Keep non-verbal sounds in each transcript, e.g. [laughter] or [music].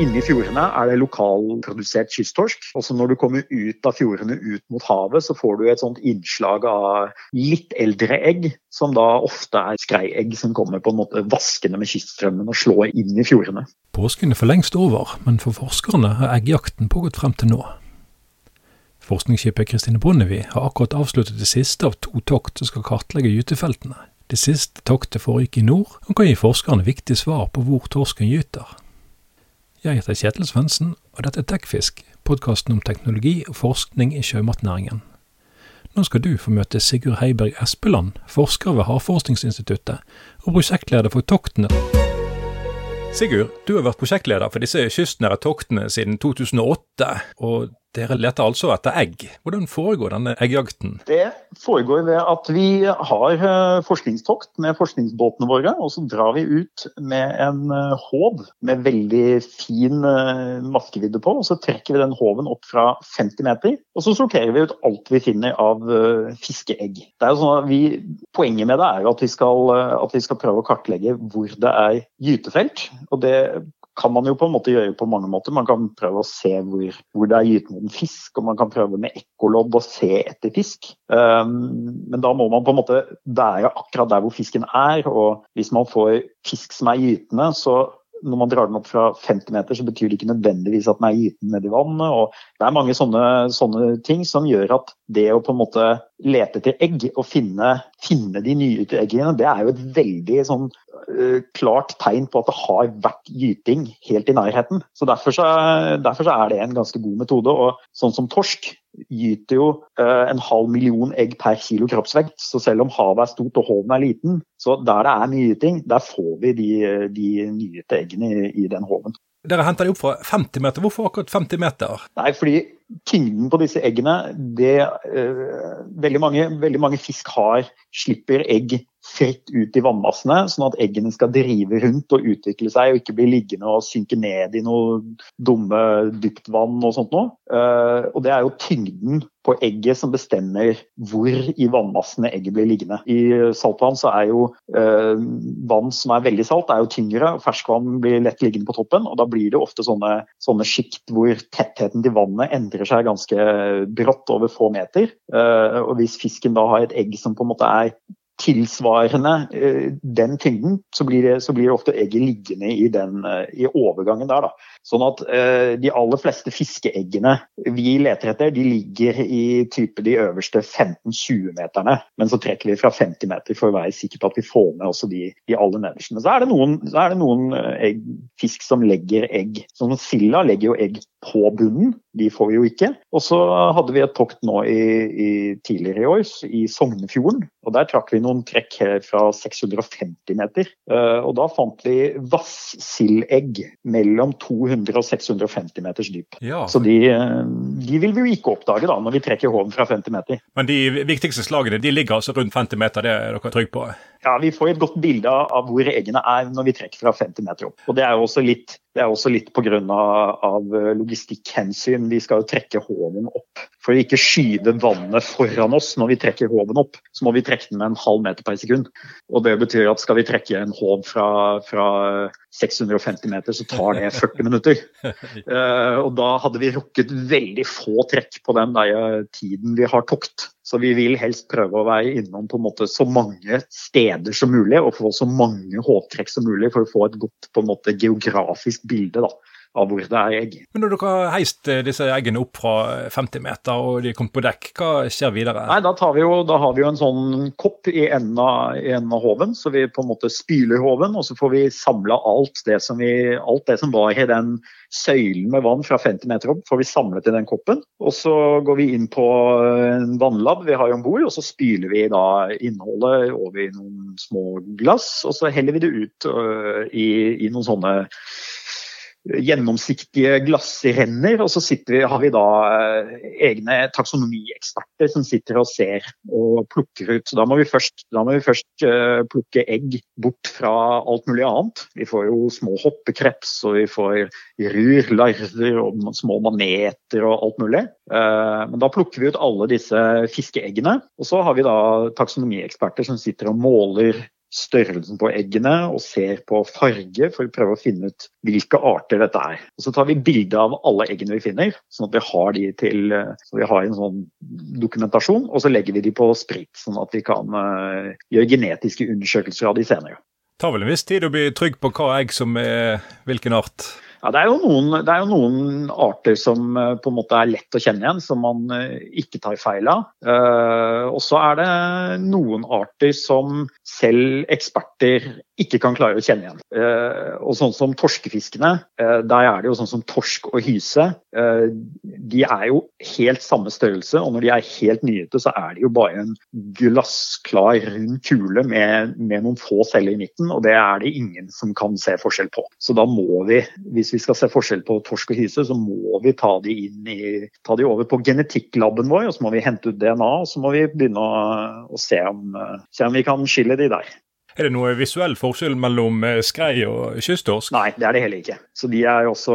Inni fjordene er det lokalprodusert kysttorsk. Også når du kommer ut av fjordene ut mot havet, så får du et sånt innslag av litt eldre egg, som da ofte er skreiegg som kommer på en måte vaskende med kyststrømmen og slår inn i fjordene. Påsken er for lengst over, men for forskerne har eggjakten pågått frem til nå. Forskningsskipet Kristine Bonnevie har akkurat avsluttet det siste av to tokt som skal kartlegge gytefeltene. Det siste toktet foregikk i nord, og kan gi forskerne viktige svar på hvor torsken gyter. Jeg heter Kjetil Svendsen, og dette er Tekfisk, podkasten om teknologi og forskning i sjømatnæringen. Nå skal du få møte Sigurd Heiberg Espeland, forsker ved Havforskningsinstituttet og prosjektleder for toktene. Sigurd, du har vært prosjektleder for disse kystnære toktene siden 2008. og dere leter altså etter egg. Hvordan foregår denne eggjakten? Det foregår ved at vi har eh, forskningstokt med forskningsbåtene våre. Og så drar vi ut med en eh, håv med veldig fin eh, maskevidde på. Og så trekker vi den håven opp fra 50 meter. Og så sorterer vi ut alt vi finner av fiskeegg. Sånn vi, poenget med det er at vi, skal, at vi skal prøve å kartlegge hvor det er gytefelt. Og det kan man jo på en måte gjøre på mange måter. Man kan prøve å se hvor, hvor det er gytemoden fisk, og man kan prøve med ekkolodd å se etter fisk. Um, men da må man på en måte være akkurat der hvor fisken er. Og hvis man får fisk som er gytende, så når man drar den opp fra 50 meter, så betyr det ikke nødvendigvis at den er gyten nedi vannet. og Det er mange sånne, sånne, ting som gjør at det å på en måte lete etter egg og finne, finne de nygytte eggene, det er jo et veldig sånn uh, klart tegn på at det har vært gyting helt i nærheten. Så derfor, så derfor så er det en ganske god metode. og Sånn som torsk gyter jo uh, en halv million egg per kilo kroppsvekt. Så selv om havet er stort og håven er liten, så der det er mye gyting, der får vi de, de nyete eggene i, i den håven. Dere henter de opp fra 50 meter. Hvorfor akkurat 50 meter? Nei, fordi tyngden på disse eggene det, uh, veldig, mange, veldig, mange, fisk har, slipper egg fritt ut i vannmassene, sånn at eggene skal drive rundt og utvikle seg og ikke bli liggende og synke ned i noe dumme dyptvann og sånt noe. Uh, og det er jo tyngden på egget som bestemmer hvor i vannmassene egget blir liggende. I saltvann så er jo eh, vann som er veldig salt, er jo tyngre, og ferskvann blir lett liggende på toppen. og Da blir det ofte sånne, sånne sjikt hvor tettheten til vannet endrer seg ganske brått over få meter. Eh, og hvis fisken da har et egg som på en måte er tilsvarende eh, den tyngden, så blir, det, så blir det ofte egget liggende i, den, eh, i overgangen der. Da. Sånn at eh, de aller fleste fiskeeggene vi leter etter, de ligger i type de øverste 15-20 meterne. Men så trekker vi fra 50 meter for å være sikker på at vi får med også de, de aller nederste. Så er det noen, er det noen egg, fisk som legger egg. Sånn som Silda legger jo egg på bunnen. De får vi jo ikke. Og så hadde vi et tokt nå i, i tidligere i år i Sognefjorden. og Der trakk vi noen trekk her fra 650 meter. Uh, og Da fant vi vassildegg mellom 200 og 650 meters dyp. Ja. Så de, uh, de, vil vi jo ikke oppdage da, når vi trekker håven fra 50 meter. Men de viktigste slagene de ligger altså rundt 50 meter, det er dere trygge på? Ja, Vi får et godt bilde av hvor eggene er når vi trekker fra 50 meter opp. Og Det er jo også litt, det er også litt pga. logistikkhensyn. Vi skal jo trekke håven opp. For å ikke skyve vannet foran oss når vi trekker håven opp, så må vi trekke den med en halv meter per sekund. Og Det betyr at skal vi trekke en håv fra, fra 650 meter, så tar det 40 minutter. Uh, [laughs] og da hadde vi rukket veldig få trekk på den der tiden vi har tokt. Så vi vil helst prøve å være innom på en måte så mange steder som mulig og få så mange håptrekk som mulig for å få et godt på en måte geografisk bilde. da av hvor det er egg. Men Når dere har heist eh, disse eggene opp fra 50 meter og de er kommet på dekk, hva skjer videre? Nei, Da, vi jo, da har vi jo en sånn kopp i enden av, i enden av håven, så vi på en måte spyler håven. Og så får vi samla alt, alt det som var i den søylen med vann fra 50 meter opp, får vi samlet i den koppen. Og så går vi inn på en vannlab vi har om bord, og så spyler vi da innholdet over i noen små glass. Og så heller vi det ut uh, i, i noen sånne gjennomsiktige glassrenner. Og så vi, har vi da eh, egne taksonomieksperter som sitter og ser og plukker ut. Da må vi først, må vi først uh, plukke egg bort fra alt mulig annet. Vi får jo små hoppekreps, og vi får rur, larver og små maneter og alt mulig. Uh, men da plukker vi ut alle disse fiskeeggene. Og så har vi da taksonomieksperter som sitter og måler størrelsen på eggene og ser på farge for å prøve å finne ut hvilke arter dette er. Og Så tar vi bilde av alle eggene vi finner, sånn at vi har de til så vi har en sånn dokumentasjon. Og så legger vi de på sprit, sånn at vi kan uh, gjøre genetiske undersøkelser av de senere. Det tar vel en viss tid å bli trygg på hva egg som er hvilken art? Ja, det er, noen, det er, jo noen, arter som uh, på en måte er lett å kjenne igjen, som man uh, ikke tar feil av. Uh, og så er det noen arter som selv eksperter ikke kan klare å kjenne igjen. og sånn som torskefiskene, der er det jo sånn som torsk og hyse. de er jo helt samme størrelse, og når de er helt nyete, så er de jo bare en glassklar, rund kule med, med noen få celler i midten, og det er det ingen som kan se forskjell på. Så da må vi, hvis vi skal se forskjell på torsk og hyse, så må vi ta de, i, ta de over på genetikklaben vår, og så må vi hente ut DNA og så må vi begynne å, å se, om, se om vi kan skille de der. Er det noe visuell forskjell mellom eh, skrei og kysttorsk? Nei, det er det heller ikke. Så de er også,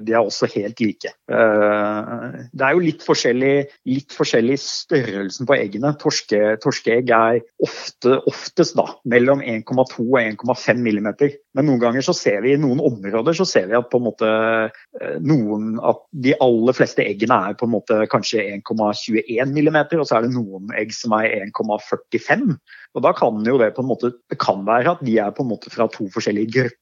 de er også helt like. Eh, det er jo litt forskjellig, litt forskjellig størrelsen på eggene. Torske, torskeegg er ofte, oftest da, mellom 1,2 og 1,5 mm. Men noen ganger så ser vi i noen områder så ser vi at på en måte eh, noen, at de aller fleste eggene er på en måte kanskje 1,21 mm, og så er det noen egg som er 1,45 og da kan jo det på en måte, det kan være at de er på en måte fra to forskjellige grupper,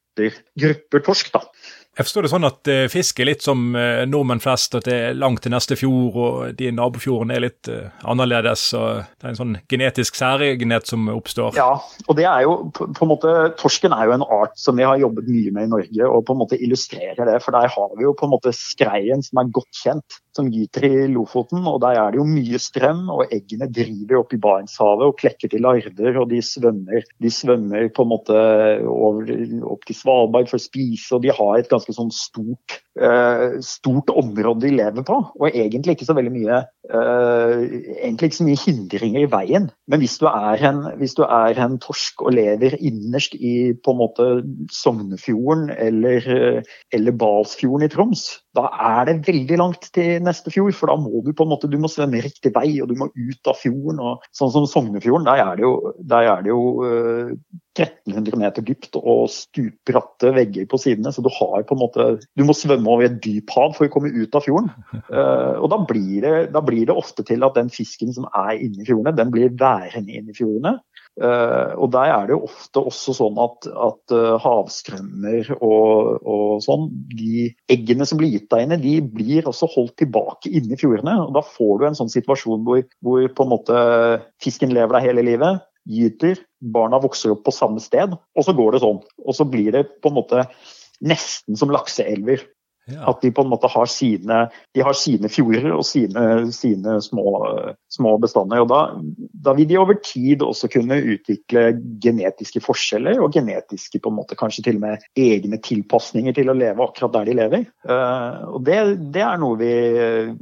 grupper torsk. da. Jeg forstår det sånn at uh, fisk er litt som uh, nordmenn flest, at det er langt til neste fjord, og de nabofjordene er litt uh, annerledes. og Det er en sånn genetisk særegenhet som oppstår. Ja, og det er jo på, på, en måte, Torsken er jo en art som vi har jobbet mye med i Norge, og på en måte illustrerer det. For der har vi jo på en måte skreien som er godt kjent som gyter i Lofoten. og Der er det jo mye strøm, og eggene driver opp i Barentshavet og klekker til larver. og De svømmer, de svømmer på en måte over, opp til Svalbard for å spise, og de har et ganske sånn stort, uh, stort område de lever på. Og egentlig ikke så veldig mye uh, egentlig ikke så mye hindringer i veien. Men hvis du er en, du er en torsk og lever innerst i på en måte Sognefjorden eller, eller Balsfjorden i Troms, da er det veldig langt til neste fjord. For da må du på en måte, du må svømme riktig vei, og du må ut av fjorden. og Sånn som Sognefjorden, der er det jo, er det jo uh, eh, 1300 meter dypt og stupbratte vegger på sidene. Så du har på en måte, du må svømme over et dyp hav for å komme ut av fjorden. Uh, og da blir, det, da blir, det, ofte til at den fisken som er inne i fjordene, den blir værende inne i fjordene. Uh, og der er det jo ofte også sånn at, at uh, havstrømmer og, og, sånn, de eggene som blir gitt der inne, de blir også holdt tilbake inne i fjordene. og Da får du en sånn situasjon hvor, hvor på en måte fisken lever der hele livet, gyter, barna vokser opp på samme sted, og så går det sånn. Og så blir det på en måte nesten som lakseelver. Ja. At de på en måte har sine, har sine fjorder og sine, sine små, små, bestander. og da, da, vil de over tid også kunne utvikle genetiske forskjeller og genetiske på en måte kanskje til og med egne tilpasninger til å leve akkurat der de lever. Uh, og det, det, er noe vi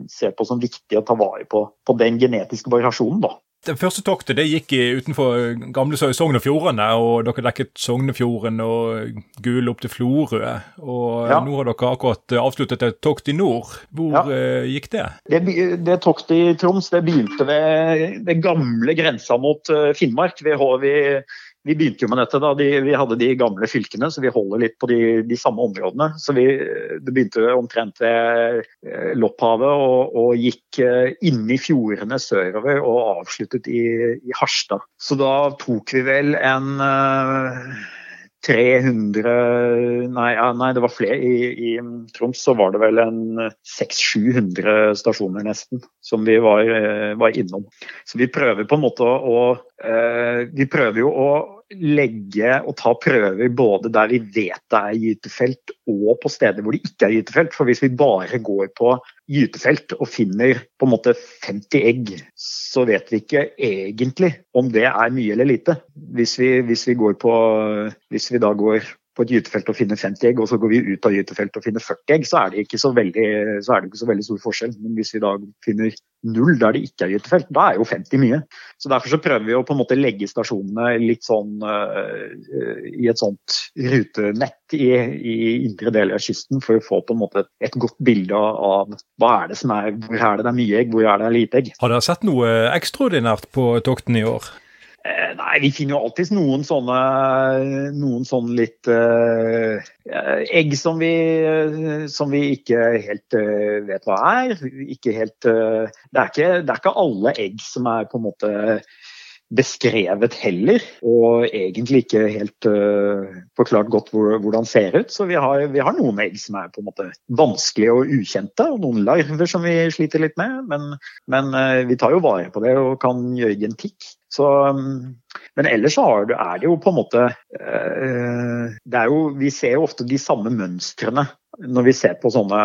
ser på som viktig å ta vare på, på den genetiske variasjonen. da. Det første toktet det gikk utenfor gamle Sogn og Fjordane, og dere dekket Sognefjorden og Gul opp til Florø. Og ja. nå har dere akkurat avsluttet et tokt i nord. Hvor ja. uh, gikk det? det? Det toktet i Troms det begynte ved, den gamle grensa mot uh, Finnmark. ved, ved vi begynte jo med dette da de, vi hadde de gamle fylkene, så vi holder litt på de, de samme områdene. Så vi, Det begynte omtrent ved eh, Lopphavet og, og gikk eh, inn i fjordene sørover og avsluttet i, i Harstad. Så da tok vi vel en uh, 300 nei, nei, det var flere. I, I, Troms så var det vel en 600-700 stasjoner nesten som vi var, eh, var, innom. Så vi prøver på en måte å, å eh, Vi prøver jo å legge og ta prøver både der vi vet det er gytefelt og på steder hvor det ikke er gytefelt. For hvis vi bare går på gytefelt og finner på en måte 50 egg, så vet vi ikke egentlig om det er mye eller lite. Hvis vi, hvis vi, på, hvis vi da går på et gytefelt og finner 50 egg, og så går vi ut av gytefeltet og finner 40 egg, så er det ikke så veldig, så er det ikke så veldig stor forskjell. Men hvis vi da finner null der det ikke er gytefelt, da er jo 50 mye. Så Derfor så prøver vi å på en måte legge stasjonene litt sånn uh, i et sånt rutenett i, i, indre deler av kysten, for å få på en måte et, godt bilde av hva er det som er, hvor er det det er mye egg, hvor er det det er lite egg. Har dere sett noe ekstraordinært på tokten i år? Eh, nei, vi finner jo alltids noen sånne, noen sånne litt uh, egg som vi, som vi, ikke helt uh, vet hva er. Ikke helt, uh, det, er ikke, det, er ikke, alle egg som er på en måte beskrevet heller, og egentlig ikke helt forklart godt hvor, hvordan ser ut. Så vi har, vi har, noen egg som er på en måte vanskelige og ukjente, og noen larver som vi sliter litt med. Men, men vi tar jo vare på det og kan gjøre genetikk. Så, um, men ellers er det, jo på en måte er jo, Vi ser jo ofte de samme mønstrene når vi ser på sånne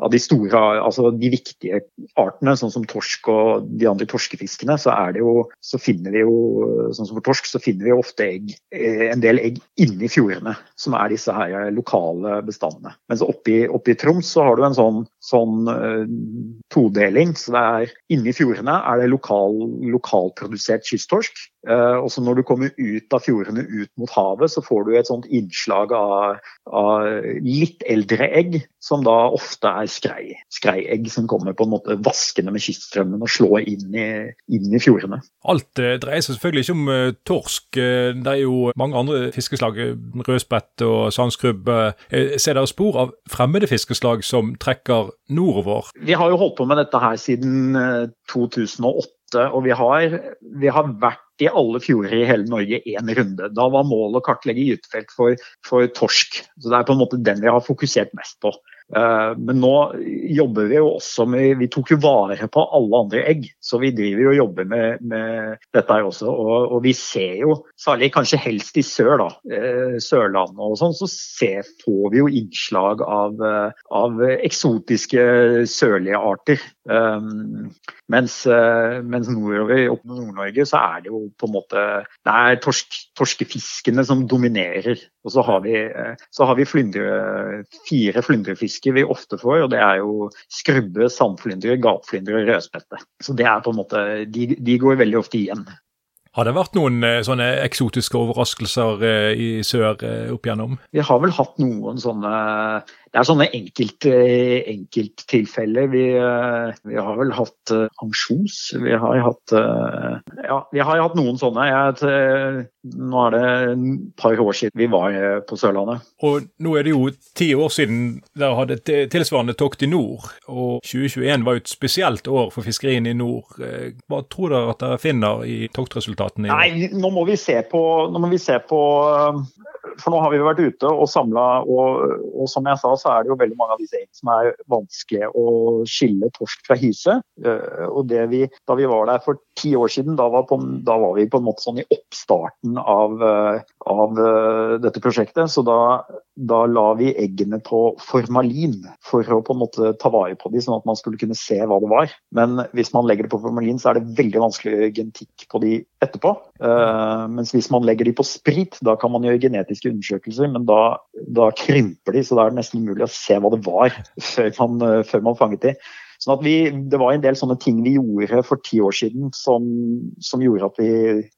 av de store, altså de viktige artene, sånn som torsk og de andre torskefiskene, så, jo, så finner vi jo sånn som for torsk, så finner vi ofte egg, eh, en del egg inni fjordene, som er disse her lokale bestandene. Mens oppe i Troms så har du en sånn, sånn uh, todeling. så det er Inni fjordene er det lokal, lokalprodusert kysttorsk. Uh, og så når du kommer ut av fjordene ut mot havet, så får du et sånt innslag av, av litt eldre egg, som da ofte er skrei, skreiegg som kommer på en måte vaskende med kyststrømmen og slår inn i, inn i fjordene. Alt uh, dreier seg selvfølgelig ikke om uh, torsk. det er jo mange andre fiskeslag, rødspett og sandskrubb. ser dere spor av fremmede fiskeslag som trekker nordover? Vi har jo holdt på med dette her siden 2008 og vi har, vi har vært i alle fjorder i hele Norge én runde. Da var målet å kartlegge gytefelt for, for, torsk. Så Det er på en måte den vi har fokusert mest på. Uh, men nå jobber vi jo også med Vi tok jo vare på alle andre egg, så vi driver jo og jobber med, med dette her også. Og, og, vi ser jo, særlig kanskje helst i sør, da, uh, Sørlandet og sånn, så ser, får vi jo innslag av, uh, av eksotiske sørlige arter. Um, mens, mens nordover opp mot Nord-Norge så er det jo på en måte Det er torsk, torskefiskene som dominerer. Og så har vi, vi flyndre, fire flyndrefisker vi ofte får, og det er jo skrubbe, sandflyndre, gapflyndre og rødspette. Så det er på en måte, de, de går veldig ofte igjen. Har det vært noen eh, sånne eksotiske overraskelser eh, i sør eh, opp igjennom? Vi har vel hatt noen sånne det er sånne enkelt, eh, enkelttilfeller. Vi, eh, vi, har vel hatt ansjos. Vi har hatt Ja, vi har hatt noen sånne. Jeg, nå er det et par år siden vi var på Sørlandet. Og nå er det jo ti år siden dere hadde et tilsvarende tokt i nord. Og 2021 var jo et spesielt år for fiskeriene i nord. Hva tror dere at dere finner i toktresultatene? Nei, nå må vi se på, nå må vi se på For nå har vi vært ute og samla, og, og som jeg sa, så er det jo veldig mange av disse eggene som er vanskelig å skille torsk fra hyse. Eh, og vi, Da vi var der for ti år siden, da var, på, da var, vi på en måte sånn i oppstarten av, eh, av eh, dette prosjektet. Så da, da, la vi eggene på formalin for å på en måte ta vare på dem, sånn at man skulle kunne se hva det var. Men hvis man legger det på formalin, så er det veldig vanskelig genetikk på de etterpå. Uh, mens hvis man legger de på sprit, da kan man gjøre genetiske undersøkelser, men da, da krymper de, så da er det nesten umulig å se hva det var før man, uh, før man fanget de. Sånn at vi, Det var en del sånne ting vi gjorde for ti år siden som, som gjorde at vi,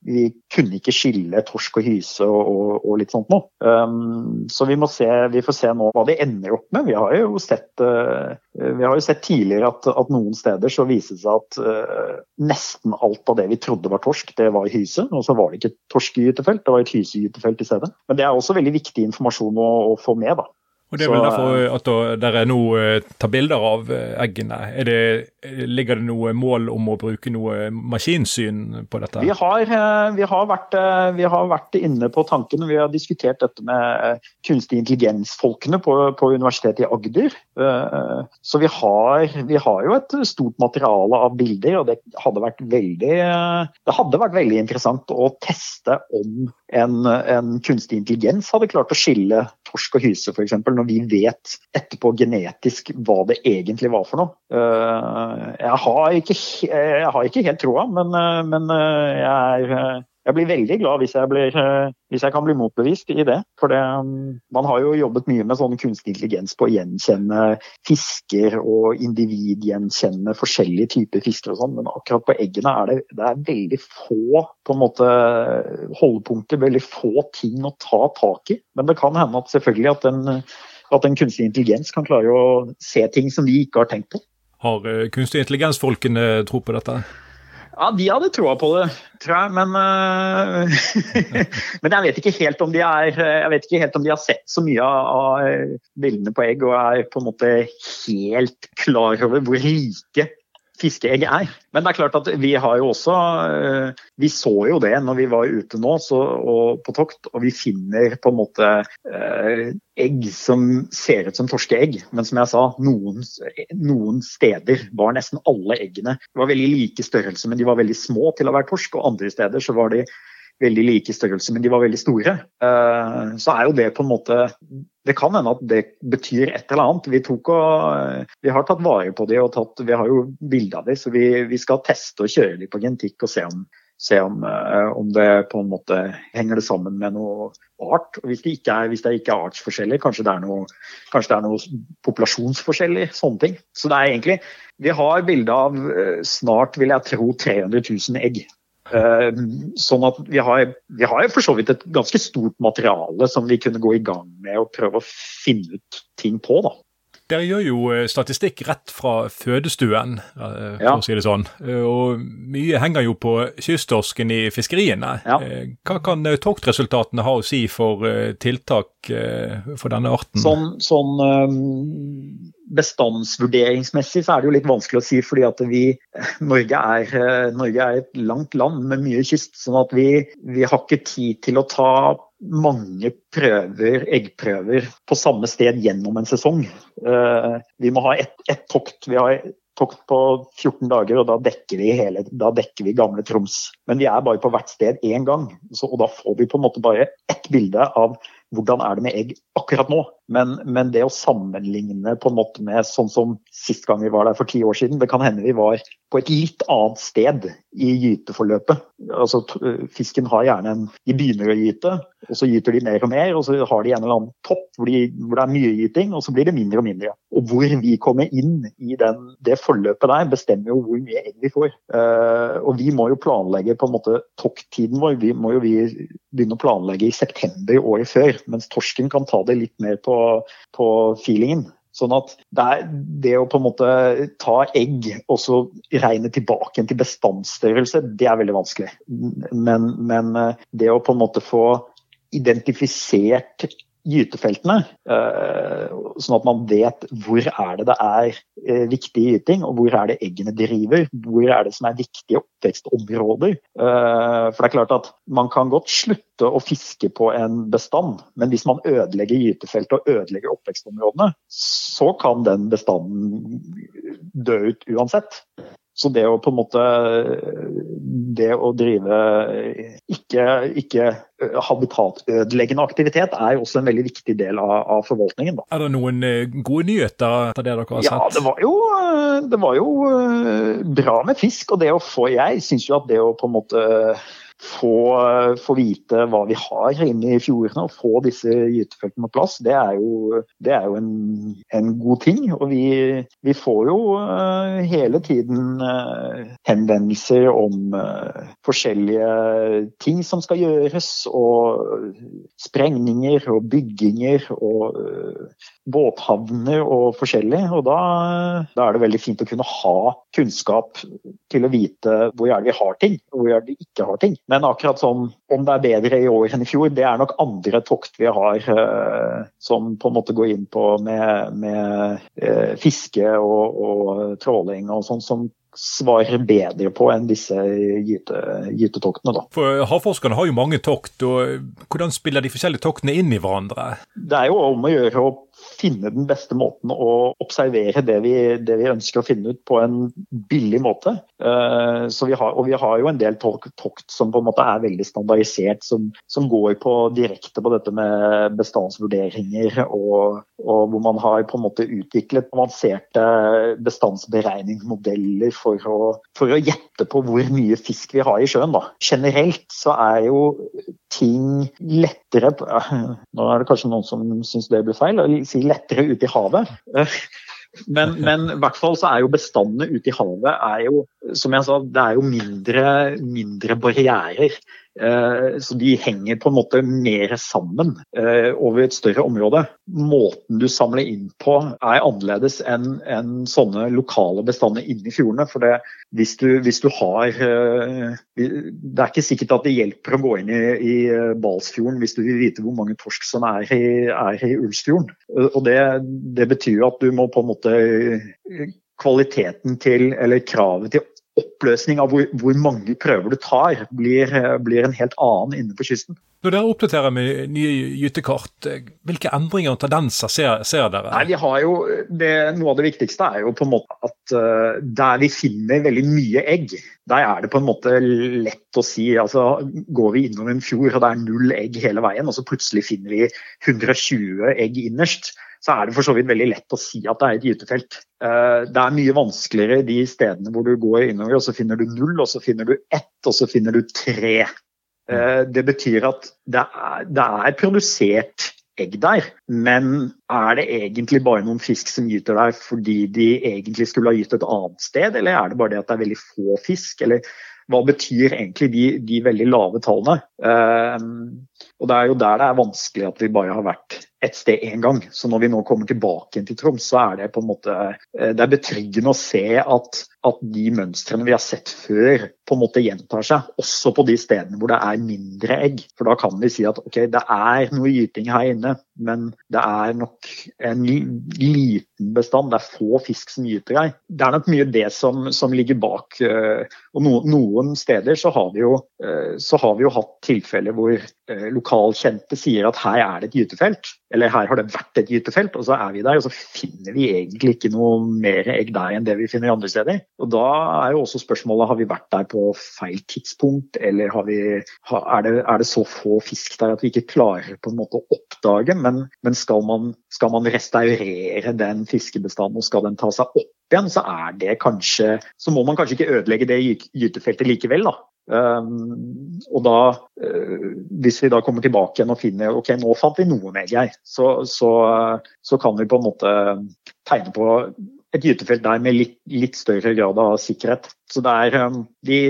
vi, kunne ikke skille torsk og hyse og, og, og litt sånt noe. Um, så vi, må se, vi får se nå hva det ender opp med. Vi har jo sett, uh, har jo sett tidligere at, at, noen steder så viser det seg at uh, nesten alt av det vi trodde var torsk, det var hyse. Og så var det ikke torskegytefelt, det var et hysegytefelt i stedet. Men det er også veldig viktig informasjon å, å få med. da. Og Det er vel derfor eh, at dere nå eh, tar bilder av eh, eggene. Det, ligger det noe mål om å bruke noe maskinsyn på dette? Vi har, vi har, vært, vi har vært, inne på tanken, vi har diskutert dette med kunstig intelligens-folkene på, på, Universitetet i Agder. Så vi har, vi har, jo et stort materiale av bilder, og det hadde vært veldig, det hadde vært veldig interessant å teste om en, en kunstig intelligens hadde klart å skille torsk og hyse, f.eks. Når vi vet etterpå genetisk hva det egentlig var for noe. Eh, jeg har ikke, jeg har ikke helt troa, men, eh, men eh, jeg jeg blir veldig glad hvis jeg, blir, hvis jeg, kan bli motbevist i det. For det, man har jo jobbet mye med sånn kunstig intelligens på å gjenkjenne fisker og individgjenkjenne forskjellige typer fisker og sånn, men akkurat på eggene er det, det er veldig få på en måte holdepunkter, veldig få ting å ta tak i. Men det kan hende at selvfølgelig at en, at en kunstig intelligens kan klare å se ting som vi ikke har tenkt på. Har uh, kunstig intelligens-folkene tro på dette? Ja, de hadde troa på det, tror jeg. Men, uh, [laughs] men jeg vet ikke helt om de er Jeg vet ikke helt om de har sett så mye av bildene på egg og er på en måte helt klar over hvor rike fiskeegg er. Men det er klart at vi har jo også eh, Vi så jo det når vi var ute nå så, og på tokt, og vi finner på en måte eh, egg som ser ut som torskeegg. Men som jeg sa, noen, noen, steder var nesten alle eggene Det var veldig like størrelse, men de var veldig små til å være torsk. Og andre steder så var de veldig like størrelse, men de var veldig store. Eh, så er jo det på en måte Det kan hende at det betyr et eller annet. Vi, tok og, vi har tatt vare på de og tatt, vi har jo bilde av de, så vi, vi, skal teste og kjøre de på genetikk og se om, se om, eh, om, det på en måte henger det sammen med noe art. Og hvis det ikke er, det ikke er artsforskjeller, kanskje det er noe, noe populasjonsforskjeller. Sånne ting. Så det er egentlig Vi har bilde av eh, snart, vil jeg tro, 300 000 egg. Eh, sånn at vi har, vi har for så vidt et ganske stort materiale som vi kunne gå i gang med og prøve å finne ut ting på. da. Dere gjør jo eh, statistikk rett fra fødestuen, eh, for ja. å si det sånn. Og mye henger jo på kysttorsken i fiskeriene. Ja. Hva kan toktresultatene ha å si for tiltak for denne arten? Sånn, sånn bestandsvurderingsmessig så er det jo litt vanskelig å si, fordi at vi, Norge er, eh, Norge er et langt land med mye kyst. sånn at vi, vi har ikke tid til å ta mange prøver, eggprøver på samme sted gjennom en sesong. Eh, vi må ha ett et tokt. Vi har tokt på 14 dager, og da dekker vi, hele, da dekker vi gamle Troms. Men vi er bare på hvert sted én gang, og da får vi på en måte bare ett bilde av hvordan er det med egg akkurat nå. Men, men, det å sammenligne på en måte med sånn som sist gang vi var der for ti år siden, det kan hende vi var på et litt annet sted i gyteforløpet. Altså, fisken har gjerne en De begynner å gyte, og så gyter de mer og mer, og så har de en eller annen topp hvor, de, hvor det er mye gyting, og så blir det mindre og mindre. Og hvor vi kommer inn i den, det forløpet der, bestemmer jo hvor mye egg vi får. Uh, og vi må jo planlegge på en måte tokttiden vår. Vi må jo vi begynne å planlegge i september året før, mens torsken kan ta det litt mer på, på feelingen. Sånn at det, er, det, å på en måte ta egg og så regne tilbake til bestandsstørrelse, det er veldig vanskelig. Men, men, eh, det å på en måte få identifisert gytefeltene, eh, sånn at man vet hvor er det det er eh, viktig gyting, og hvor er det eggene driver. Hvor er det som er viktige oppvekstområder. Eh, for det er klart at man kan godt slutte å fiske på en bestand, men hvis man ødelegger gytefeltet og ødelegger oppvekstområdene, så kan den bestanden dø ut uansett. Så det å på en måte Det å drive ikke, ikke habitatødeleggende aktivitet er jo også en veldig viktig del av, av forvaltningen. Da. Er det noen gode nyheter etter det dere har sett? Ja, det var, jo, det var jo bra med fisk. Og det å få Jeg syns jo at det å på en måte få, få, vite hva vi har inne i fjordene og få disse gytefeltene på plass, det er jo, det er jo en, en, god ting. Og vi, vi får jo uh, hele tiden uh, henvendelser om uh, forskjellige ting som skal gjøres, og sprengninger og bygginger og båthavner og forskjellig. Og da, da, er det veldig fint å kunne ha kunnskap til å vite hvor er det vi har ting, og hvor er det vi ikke har ting. Men akkurat sånn om det er bedre i år enn i fjor, det er nok andre tokt vi har uh, som på en måte går inn på med, med uh, fiske og, og, tråling og sånn, som svarer bedre på enn disse gyte, gytetoktene. Da. For Havforskerne har jo mange tokt, og hvordan spiller de forskjellige toktene inn i hverandre? Det er jo om å gjøre å finne den beste måten å observere det vi, det vi ønsker å finne ut på en billig måte. Uh, vi har, og vi har jo en del tokt som på en måte er veldig standardisert, som, som går på direkte på dette med bestandsvurderinger, og, og, hvor man har på en måte utviklet avanserte bestandsberegningsmodeller for å, for å gjette på hvor mye fisk vi har i sjøen. Da. Generelt så er jo ting lettere [laughs] Nå er det kanskje noen som syns det blir feil si lettere ute i havet. Men, men, i hvert fall så er jo bestandene ute i havet er jo, som jeg sa, det er jo mindre, mindre barrierer. Eh, så de henger på en måte mer sammen eh, over et større område. Måten du samler inn på er annerledes enn enn sånne lokale bestander inni fjordene. For det, hvis, du, hvis, du, har Det er ikke sikkert at det hjelper å gå inn i, i Balsfjorden hvis du vil vite hvor mange torsk som er i, er i Ulsfjorden. Og det, det betyr at du må på en måte kvaliteten til, eller kravet til oppløsning av hvor, hvor, mange prøver du tar, blir, blir, en helt annen inne på kysten. Når dere oppdaterer med nye gytekart, hvilke endringer og tendenser ser, ser dere? Nei, vi har jo, det, Noe av det viktigste er jo på en måte at uh, der vi finner veldig mye egg, der er det på en måte lett å si altså Går vi innom en fjord og det er null egg hele veien, og så plutselig finner vi 120 egg innerst, så er det for så vidt veldig lett å si at det er et gytefelt. Eh, det er mye vanskeligere de stedene hvor du går innover, og så finner du null, og så finner du ett, og så finner du tre. Eh, det betyr at det er, det er produsert egg der, men er det egentlig bare noen fisk som gyter der fordi de egentlig skulle ha gytt et annet sted, eller er det bare det at det er veldig få fisk? Eller hva betyr egentlig de, de veldig lave tallene? Uh, og Det er jo der det er vanskelig at vi bare har vært et sted én gang. Så når vi nå kommer tilbake til Troms, så er det på en måte eh, det er betryggende å se at, at, de mønstrene vi har sett før, på en måte gjentar seg. Også på de stedene hvor det er mindre egg. For da kan vi si at ok, det er noe gyting her inne, men det er nok en liten bestand. Det er få fisk som gyter her. Det er nok mye det som, som ligger bak. Eh, og no, noen steder så har vi jo, eh, har vi jo hatt tilfeller hvor lokalkjente sier at her er det et gytefelt, eller her har det vært et gytefelt, og så er vi der, og så finner vi egentlig ikke noe mer egg der enn det vi finner andre steder. Og Da er jo også spørsmålet har vi vært der på feil tidspunkt, eller vi, er, det, er, det, så få fisk der at vi ikke klarer på en måte å oppdage, men, men skal, man, skal man restaurere den fiskebestanden og skal den ta seg opp igjen, så er det kanskje Så må man kanskje ikke ødelegge det gytefeltet likevel, da. Um, og da, uh, hvis vi da kommer tilbake igjen og finner ok, nå fant vi noe med her, så, så, så, kan vi på en måte tegne på et gytefelt der med litt, litt større grad av sikkerhet. Så det er um, de,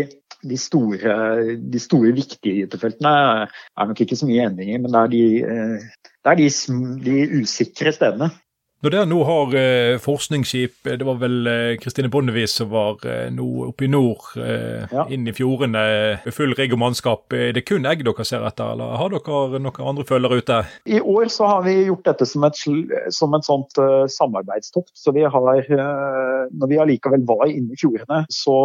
de, store, de, store, viktige gytefeltene er nok ikke så mye endringer, men det er de, uh, det er de, de usikre stedene. Når dere nå har eh, forskningsskip, eh, det var vel eh, Kristine eh, Bondevis som var eh, nå oppe i nord, eh, ja. inn i fjordene full rigg og mannskap. Er det kun egg dere ser etter, eller har dere noen andre følgere ute? I år så har vi gjort dette som et, som et sånt uh, samarbeidstokt. Så vi har, uh, når vi allikevel var inne i fjordene, så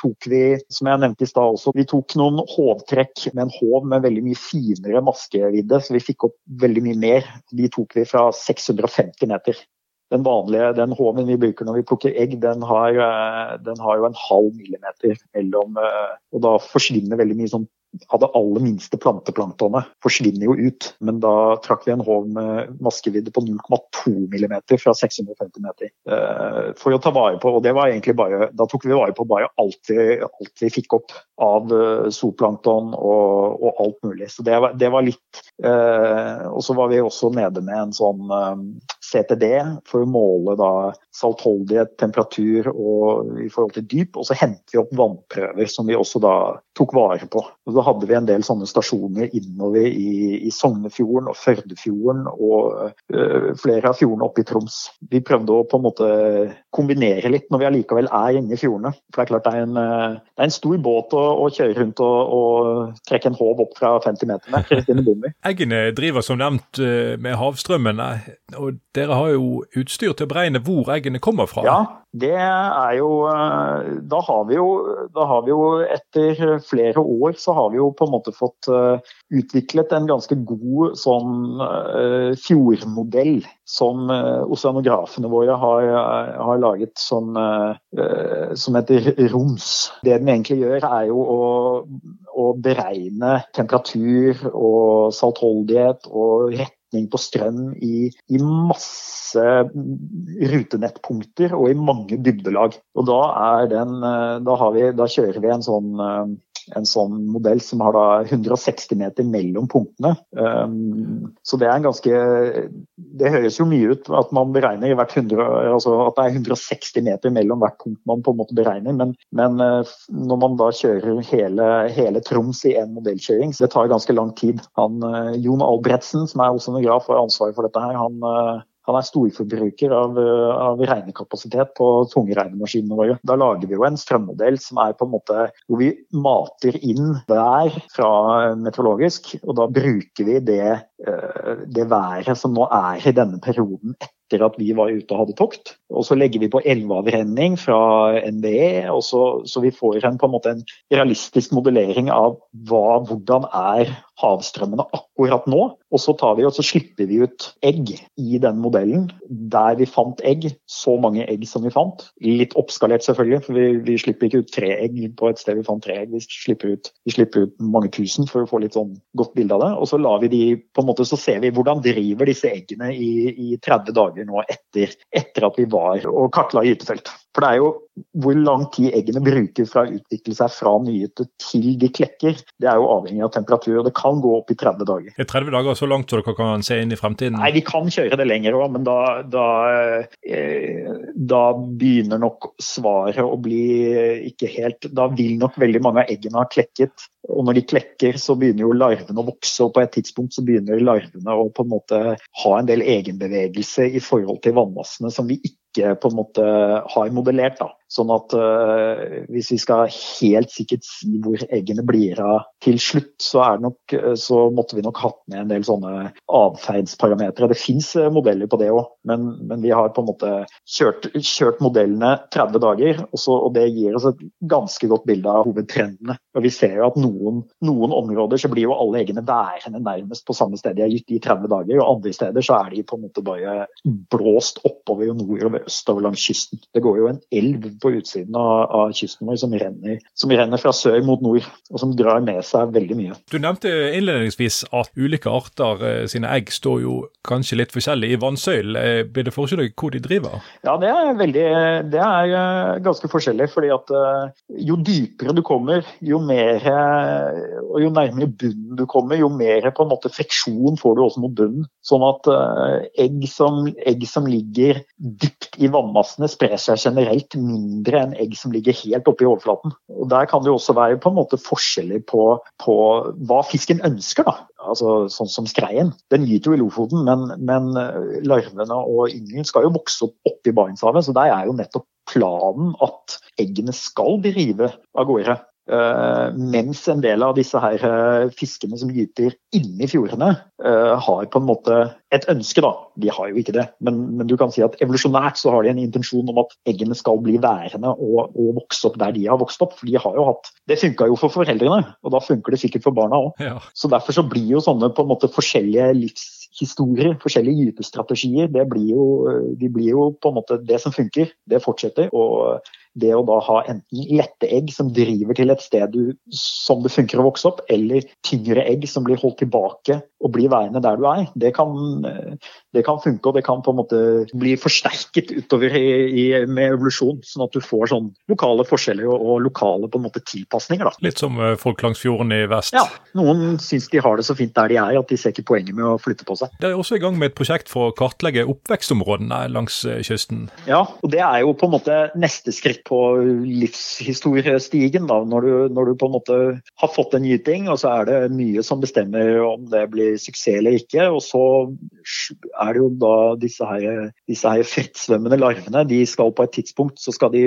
tok vi, som jeg nevnte i stad også, vi tok noen hovtrekk med en håv med veldig mye finere maskevidde, så vi fikk opp veldig mye mer. De tok vi fra 650 meter den vanlige den håven vi bruker når vi plukker egg, den har, eh, den har jo en halv millimeter mellom eh, Og da forsvinner veldig mye sånn av det aller minste planteplanktonet forsvinner jo ut. Men da trakk vi en håv med maskevidde på 0,2 mm fra 650 meter. Uh, for å ta vare på, og det var egentlig bare, Da tok vi vare på bare alt vi, alt vi fikk opp av zooplankton og, og, alt mulig. Så det var, det var litt Og så var vi også nede med en sånn CTD for å måle da saltholdighet, temperatur og i forhold til dyp. Og så henter vi opp vannprøver som vi også da tok vare på. Og da hadde vi en del sånne stasjoner innover i, i Sognefjorden og Førdefjorden og øh, flere av fjordene oppe i Troms. Vi prøvde å på en måte kombinere litt når vi allikevel er inne i fjordene. For det er klart det er en, øh, det er en stor båt å, å, kjøre rundt og, og trekke en håv opp fra 50 meter med. Eggene driver som nevnt øh, med havstrømmen, og dere har jo utstyr til å beregne hvor egg eggene kommer fra? Ja, det er jo eh, Da har vi jo, har vi jo etter flere år så har vi jo på en måte fått eh, utviklet en ganske god sånn uh, fjordmodell som oseanografene våre har, har laget som, som heter ROMS. Det den egentlig gjør, er jo å, å beregne temperatur og saltholdighet og rett retning på strøm i, i, masse rutenettpunkter og i mange dybdelag. Og da, den, eh, da, vi, da kjører vi en sånn, eh, en sånn modell som har da 160 meter mellom punktene. Um, så det er en ganske det høres jo mye ut at man beregner hvert 100, altså at det er 160 meter mellom hvert punkt man på en måte beregner, men, men eh, når man da kjører hele, hele Troms i én modellkjøring, så det tar ganske lang tid. Han, eh, Jon Albretsen, som er oseanograf og har ansvaret for dette her, han han er storforbruker av, av regnekapasitet på tungregnemaskinene våre. Da lager vi jo en strømmodell som er på en måte hvor vi mater inn vær fra meteorologisk, og da bruker vi det, eh, det været som nå er i denne perioden etter at vi var ute og hadde tokt. Og så legger vi på elveavrenning fra NVE, og så, så vi får en, på en, måte en realistisk modellering av hva, hvordan er havstrømmene akkurat nå. Og så vi og så slipper vi ut egg i den modellen der vi fant egg. Så mange egg som vi fant. Litt oppskalert selvfølgelig, for vi, vi slipper ikke ut tre egg på et sted vi fant tre egg. Vi slipper, ut, vi slipper ut mange tusen for å få litt sånn godt bilde av det. Og så lar vi de på en måte, så ser vi hvordan driver disse eggene i, i 30 dager nå etter, etter at vi var og kartla gytefelt. For det er jo hvor lang tid eggene bruker fra å utvikle seg fra nyete til de klekker. Det er jo avhengig av temperatur, og det kan gå opp i 30 dager. Er 30 dager så langt så dere kan se inn i fremtiden? Nei, vi kan kjøre det lenger òg, men da, da, eh, da, begynner nok svaret å bli ikke helt Da vil nok veldig mange av eggene ha klekket. Og når de klekker, så begynner jo larvene å vokse, og på et tidspunkt så begynner larvene å på en måte ha en del egenbevegelse i forhold til vannmassene som vi ikke ikke på en måte har modellert. da. Sånn at uh, hvis vi skal helt sikkert si hvor eggene blir av til slutt, så, nok, så, måtte vi nok hatt med en del sånne atferdsparametere. Det fins uh, modeller på det òg, men, men, vi har på en måte kjørt, kjørt modellene 30 dager, og, så, og, det gir oss et ganske godt bilde av hovedtrendene. Og Vi ser jo at noen, noen områder så blir jo alle eggene værende nærmest på samme sted de er gitt i 30 dager, og andre steder så er de på en måte bare blåst oppover og nordover østover langs kysten. Det går jo en elv på utsiden av, av kysten vår som renner, som renner, fra sør mot nord, og som drar med seg veldig mye. Du nevnte innledningsvis at ulike arter eh, sine egg står jo kanskje litt forskjellig i vannsøylen. Eh, blir det forskjell hvor de driver? Ja, det er, veldig, det er eh, ganske forskjellig. fordi at jo dypere du kommer, jo mer og jo nærmere bunnen du kommer, jo mer på en måte friksjon får du også mot bunnen. Sånn at egg som, egg som ligger dypt i vannmassene sprer seg generelt mindre enn egg som ligger helt oppe i overflaten. Og Der kan det jo også være på en måte forskjeller på, på hva fisken ønsker. da. Altså Sånn som skreien. Den gyter jo i Lofoten, men, men eh, larvene og yngelen skal jo vokse opp oppe i Barentshavet. Så der er jo nettopp planen at eggene skal drive av gårde. Uh, mens en del av disse her uh, fiskene som gyter inni fjordene, uh, har på en måte et ønske, da. De har jo ikke det, men, men, du kan si at evolusjonært så har de en intensjon om at eggene skal bli værende og, og, vokse opp der de har vokst opp. For de har jo hatt Det funka jo for foreldrene, og da funker det sikkert for barna òg. Ja. Så derfor så blir jo sånne på en måte forskjellige livshistorier, forskjellige gytestrategier, det blir jo, de blir jo på en måte Det som funker, det fortsetter. og det å da ha enten lette egg som driver til et sted du, som det funker å vokse opp, eller tyngre egg som blir holdt tilbake og blir værende der du er, det kan, det kan funke. Og det kan på en måte bli forsterket utover i, i, med evolusjon, sånn at du får sånn lokale forskjeller og, og lokale på en måte tilpasninger. Da. Litt som eh, folk langs fjorden i vest? Ja. Noen syns de har det så fint der de er at de ser ikke poenget med å flytte på seg. Dere er også i gang med et prosjekt for å kartlegge oppvekstområdene langs eh, kysten? Ja, og det er jo på en måte neste skritt på livshistoriestigen. Da, når du, når, du, på en måte har fått en gyting, og så er det mye som bestemmer om det blir suksess eller ikke. Og så er det jo da disse her, disse her fettsvømmende larvene. De skal på et tidspunkt så skal de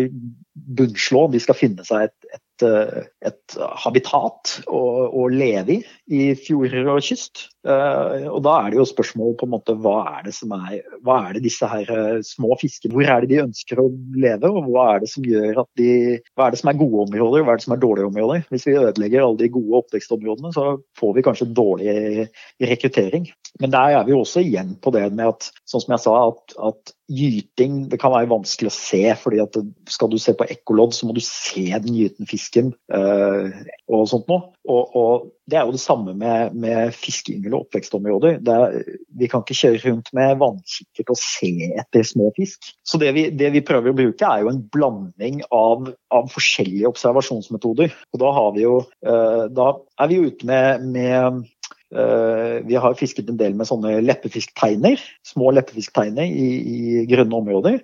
bunnslå, de skal finne seg et, et et, habitat å, å, leve i i fjorder og kyst. Eh, og da er det jo spørsmål på en måte hva er det som er hva er det disse her eh, små fiskene Hvor er det de ønsker å leve, og hva er det som gjør at de Hva er det som er gode områder, hva er det som er dårlige områder? Hvis vi ødelegger alle de gode oppvekstområdene, så får vi kanskje dårlig rekruttering. Men der er vi også igjen på det med at, sånn som jeg sa, at, at gyting det kan være vanskelig å se. fordi at Skal du se på ekkolodd, så må du se den gytende fisken uh, og sånt noe. Og, og, Det er jo det samme med, med fiskeyngel og oppvekstområder. Er, vi kan ikke kjøre rundt med vannkikkert og se etter små fisk. Så det vi, det vi, prøver å bruke, er jo en blanding av, av forskjellige observasjonsmetoder. Og Da, jo, uh, da er vi ute med, med Vi har fisket en del med sånne leppefiskteiner, små leppefiskteiner i, i grønne områder.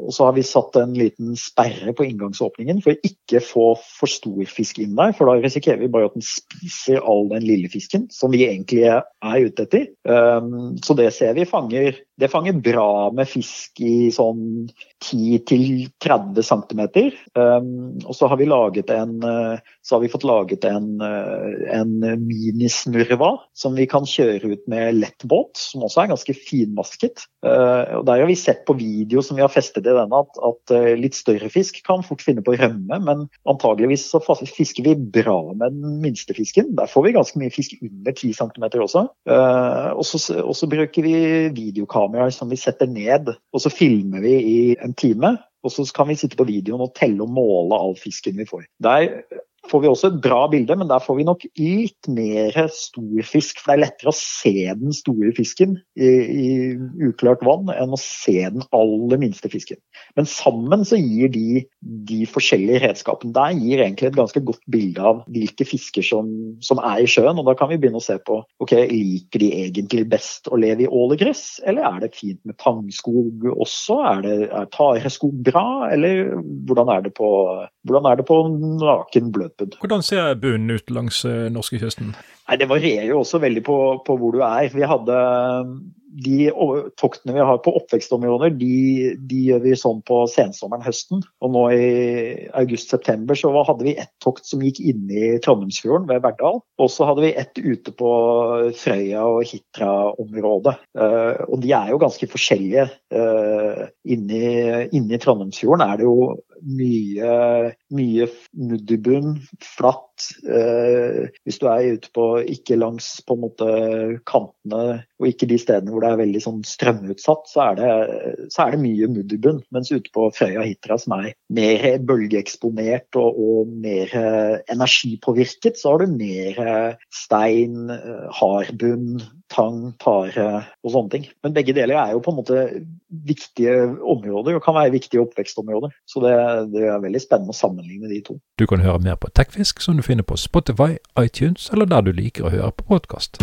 Og så har vi satt en liten sperre på inngangsåpningen for å ikke få for stor fisk inn der, for da risikerer vi bare at den spiser all den lille fisken som vi egentlig er ute etter. Så det ser vi fanger det fanger bra med fisk i sånn 10-30 cm. Um, og så har vi en uh, så har vi fått laget en, uh, en minisnurva som vi kan kjøre ut med lettbåt, som også er ganske finmasket. Uh, og Der har vi sett på video som vi har festet i denne at, at litt større fisk kan fort finne på å rømme, men antageligvis så fisker vi bra med den minste fisken. Der får vi ganske mye fisk under 10 cm også. Og så, og så bruker vi videokamera kameraer som vi setter ned, og så filmer vi i en time. Og så kan vi sitte på videoen og telle og måle all fisken vi får. Der får vi også et bra bilde, men der får vi nok litt mer storfisk. For det er lettere å se den store fisken i, i, uklart vann enn å se den aller minste fisken. Men sammen så gir de, de forskjellige redskapene der gir egentlig et ganske godt bilde av hvilke fisker som, som, er i sjøen. Og da kan vi begynne å se på ok, liker de egentlig best å leve i ålegress, eller er det fint med tangskog også? Er, det, er tareskog bra, eller hvordan er det på, hvordan er det på naken bløt Stupid. Hvordan ser bunnen ut langs uh, norskekysten? Nei, Det varierer jo også veldig på, på hvor du er. Vi hadde de toktene vi har på oppvekstområder, de, de, gjør vi sånn på sensommeren, høsten. Og nå i august-september så hadde vi ett tokt som gikk inn i Trondheimsfjorden ved Verdal. Og så hadde vi ett ute på Frøya og Hitra-området. Uh, og de er jo ganske forskjellige. Uh, inni, inni Trondheimsfjorden er det jo mye, mye mudderbunn, flatt. Uh, hvis du er ute på ikke langs på en måte kantene og ikke de stedene hvor det er veldig sånn strømutsatt, så er det, så er det mye mudderbunn. Mens ute på Frøya Hitra, som er mer bølgeeksponert og, og, mer energipåvirket, så har du mer stein, hardbunn, tang, tare og sånne ting. Men begge deler er jo på en måte viktige områder og kan være viktige oppvekstområder. Så det, det er veldig spennende å sammenligne de to. Du kan høre mer på Tekfisk, som du finner på Spotify, iTunes eller der du liker å høre på podkast.